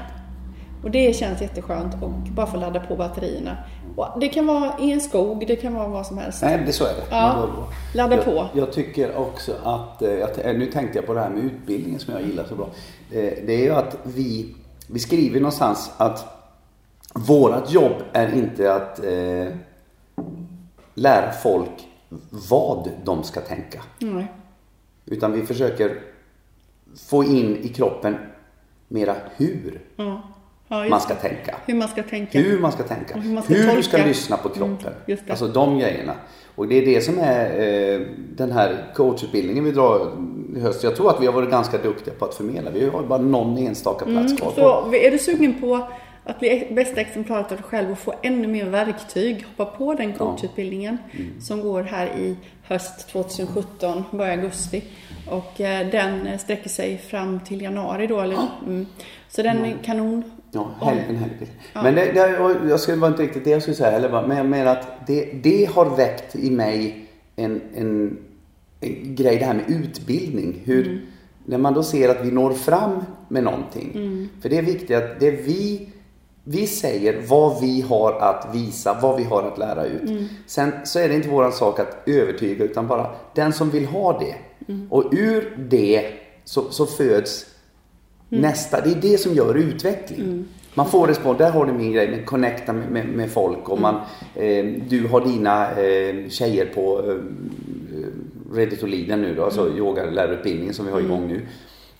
Och det känns jätteskönt att bara få ladda på batterierna. Och det kan vara i en skog, det kan vara vad som helst. Nej, det så är det. Ja, ladda jag, på. Jag tycker också att, eh, jag t- nu tänkte jag på det här med utbildningen som jag gillar så bra. Eh, Det är ju att vi, vi skriver någonstans att vårat jobb är inte att eh, lära folk vad de ska tänka. Nej. Utan vi försöker få in i kroppen mera hur Ja. Ja, man ska tänka. Hur man ska tänka. Hur man ska tänka. Hur man ska hur ska lyssna på kroppen. Mm, just det. Alltså de grejerna. Och det är det som är eh, den här coachutbildningen vi drar i höst. Jag tror att vi har varit ganska duktiga på att förmedla. Vi har bara någon enstaka plats kvar. Mm, Så är du sugen på att bli bästa exemplaret av dig själv och få ännu mer verktyg, hoppa på den coachutbildningen Mm. som går här i höst 2017, börjar augusti. Och eh, den sträcker sig fram till januari då. Eller, mm. Så den är kanon. Ja, hel, en helg. Men det, det, jag skulle vara inte riktigt det jag skulle säga heller. Men jag menar att det, det har väckt i mig en, en grej, det här med utbildning. Hur, När man då ser att vi når fram med någonting. För det är viktigt att det vi, vi säger vad vi har att visa, vad vi har att lära ut. Sen så är det inte våran sak att övertyga utan bara den som vill ha det. Och ur det så, så föds nästa. Det är det som gör utveckling. Man får respons. Där har du min grej med connecta med, med, med folk och man, eh, du har dina eh, tjejer på eh, Ready to Lead nu då, alltså yogalärarutbildningen som vi har igång nu.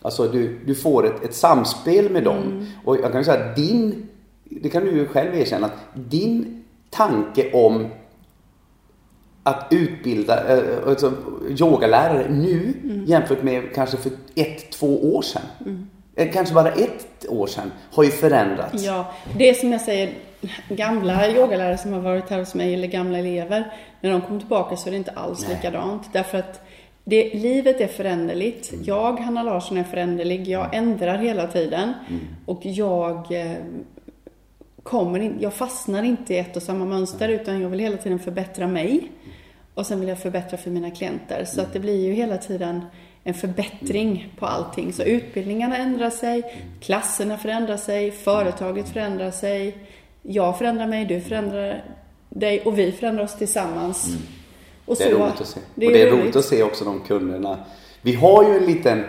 Alltså du, du får ett, ett samspel med dem. Och jag kan ju säga att din, det kan du ju själv erkänna, att din tanke om att utbilda eh, alltså, yogalärare nu Mm. jämfört med kanske för ett, två år sedan. Eh, Kanske bara ett år sedan har ju förändrats. Ja, det är som jag säger, gamla yogalärare som har varit här hos mig, eller gamla elever, när de kommer tillbaka så är det inte alls Nej. likadant. Därför att det, livet är föränderligt. Mm. Jag, Hanna Larsson, är föränderlig. Jag ändrar hela tiden. Mm. Och jag eh, kommer in, jag fastnar inte i ett och samma mönster, utan jag vill hela tiden förbättra mig. Och sen vill jag förbättra för mina klienter. Så att det blir ju hela tiden en förbättring på allting. Så utbildningarna ändrar sig, klasserna förändrar sig, företaget förändrar sig. Jag förändrar mig, du förändrar dig och vi förändrar oss tillsammans. Och Det är så- roligt att se. och det är roligt att se också de kunderna. Vi har ju en liten,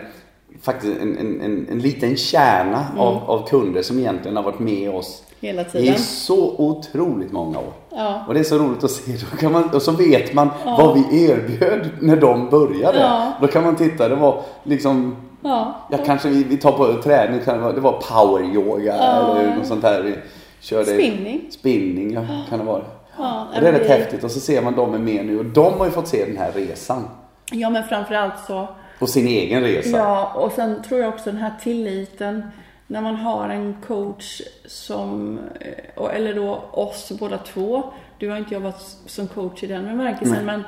faktiskt en, en, en, en liten kärna av, av kunder som egentligen har varit med oss Hela i tiden. så otroligt många år. Ja. Och det är så roligt att se. Då kan man, och så vet man vad vi erbjöd när de började. Ja. Då kan man titta, det var liksom Ja. Ja, kanske vi, vi tar på träning, det var power yoga eller något sånt där. Vi körde Spinning. Spinning, ja, kan det vara. Ja, och det är rätt häftigt och så ser man dem är med nu och de har ju fått se den här resan. Ja, men framförallt så Och sin egen resa. Ja, och sen tror jag också den här tilliten när man har en coach som, eh, eller då oss båda två. Du har inte jobbat som coach i den bemärkelsen, men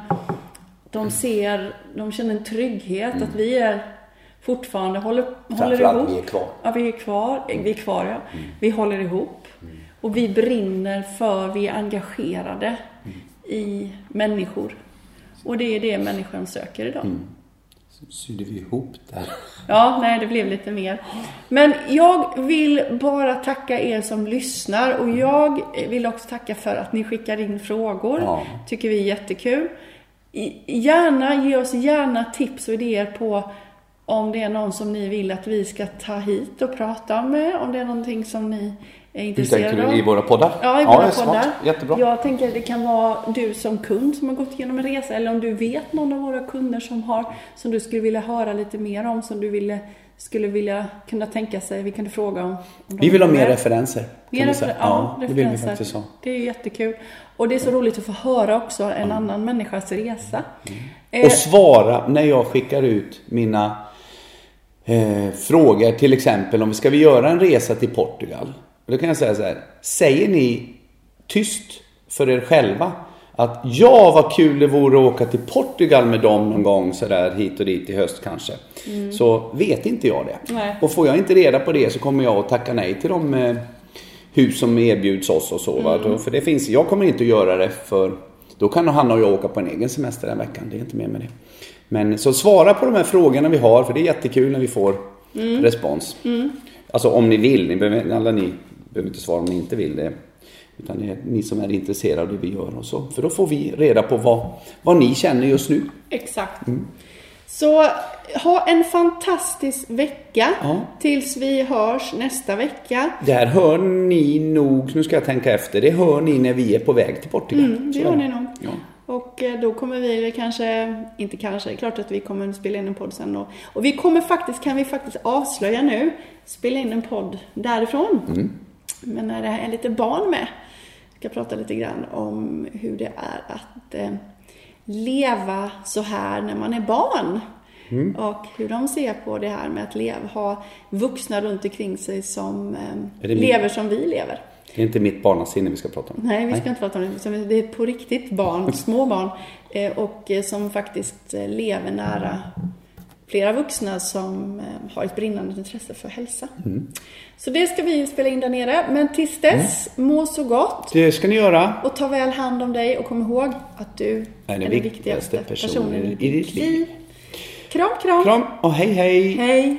de ser, de känner en trygghet att vi är fortfarande håller, håller ihop. vi är kvar. Ja, vi är kvar. Vi är kvar, ja. Vi håller ihop. Och vi brinner för, vi är engagerade i människor. Och det är det människan söker idag. Så sydde vi ihop där. Ja, nej, det blev lite mer. Men jag vill bara tacka er som lyssnar och jag vill också tacka för att ni skickar in frågor. Ja. Tycker vi är jättekul. Gärna, ge oss gärna tips och idéer på om det är någon som ni vill att vi ska ta hit och prata med. Om det är någonting som ni är tänker av. I våra poddar? Ja, i det våra är smart. poddar. Jättebra. Jag tänker att det kan vara du som kund som har gått igenom en resa eller om du vet någon av våra kunder som har, som du skulle vilja höra lite mer om, som du ville, skulle vilja kunna tänka sig, vi kunde fråga om. om Vi vill ha är mer med. referenser. Mer refer- säga. ja, det vill vi referenser. faktiskt ha. Det är jättekul. Och det är så roligt att få höra också en annan människas resa. Mm. Eh, Och svara när jag skickar ut mina eh, frågor. Till exempel om vi ska vi göra en resa till Portugal. Då kan jag säga så här. Säger ni tyst för er själva att ja, vad kul det vore att åka till Portugal med dem någon gång sådär hit och dit i höst kanske. Så vet inte jag det. Nej. Och får jag inte reda på det så kommer jag att tacka nej till de eh, hus som erbjuds oss och så. Va? Då- För det finns, jag kommer inte att göra det för då kan Hanna och jag åka på en egen semester den veckan. Det är inte mer med det. Men så svara på de här frågorna vi har för det är jättekul när vi får respons. Alltså om ni vill. Ni behöver, alla ni behöver inte svara om ni inte vill det. Utan det är ni som är intresserade av det vi gör och så. För då får vi reda på vad, vad ni känner just nu. Exakt. Mm. Så ha en fantastisk vecka Ja. tills vi hörs nästa vecka. Där hör ni nog, nu ska jag tänka efter, det hör ni när vi är på väg till Portugal. Mm, det gör ni nog. Ja. Och eh, då kommer vi kanske, inte kanske, klart att vi kommer spela in en podd sen då. Och vi kommer faktiskt, kan vi faktiskt avslöja nu, spela in en podd därifrån. Mm. Men när det är lite barn med. Jag ska prata lite grann om hur det är att eh, leva så här när man är barn. Mm. Och hur de ser på det här med att leva, ha vuxna runt omkring sig som eh, det min- lever som vi lever. Det är inte mitt barnasinne vi ska prata om. Nej, vi ska inte prata om det. Det är på riktigt barn, små barn. eh, Och som faktiskt lever nära flera vuxna som eh, har ett brinnande intresse för hälsa. Mm. Så det ska vi spela in där nere. Men tills dess, må så gott. Det ska ni göra. Och ta väl hand om dig och kom ihåg att du Är den viktigaste personen i ditt liv. Kram, kram. Kram och hej hej! Hej.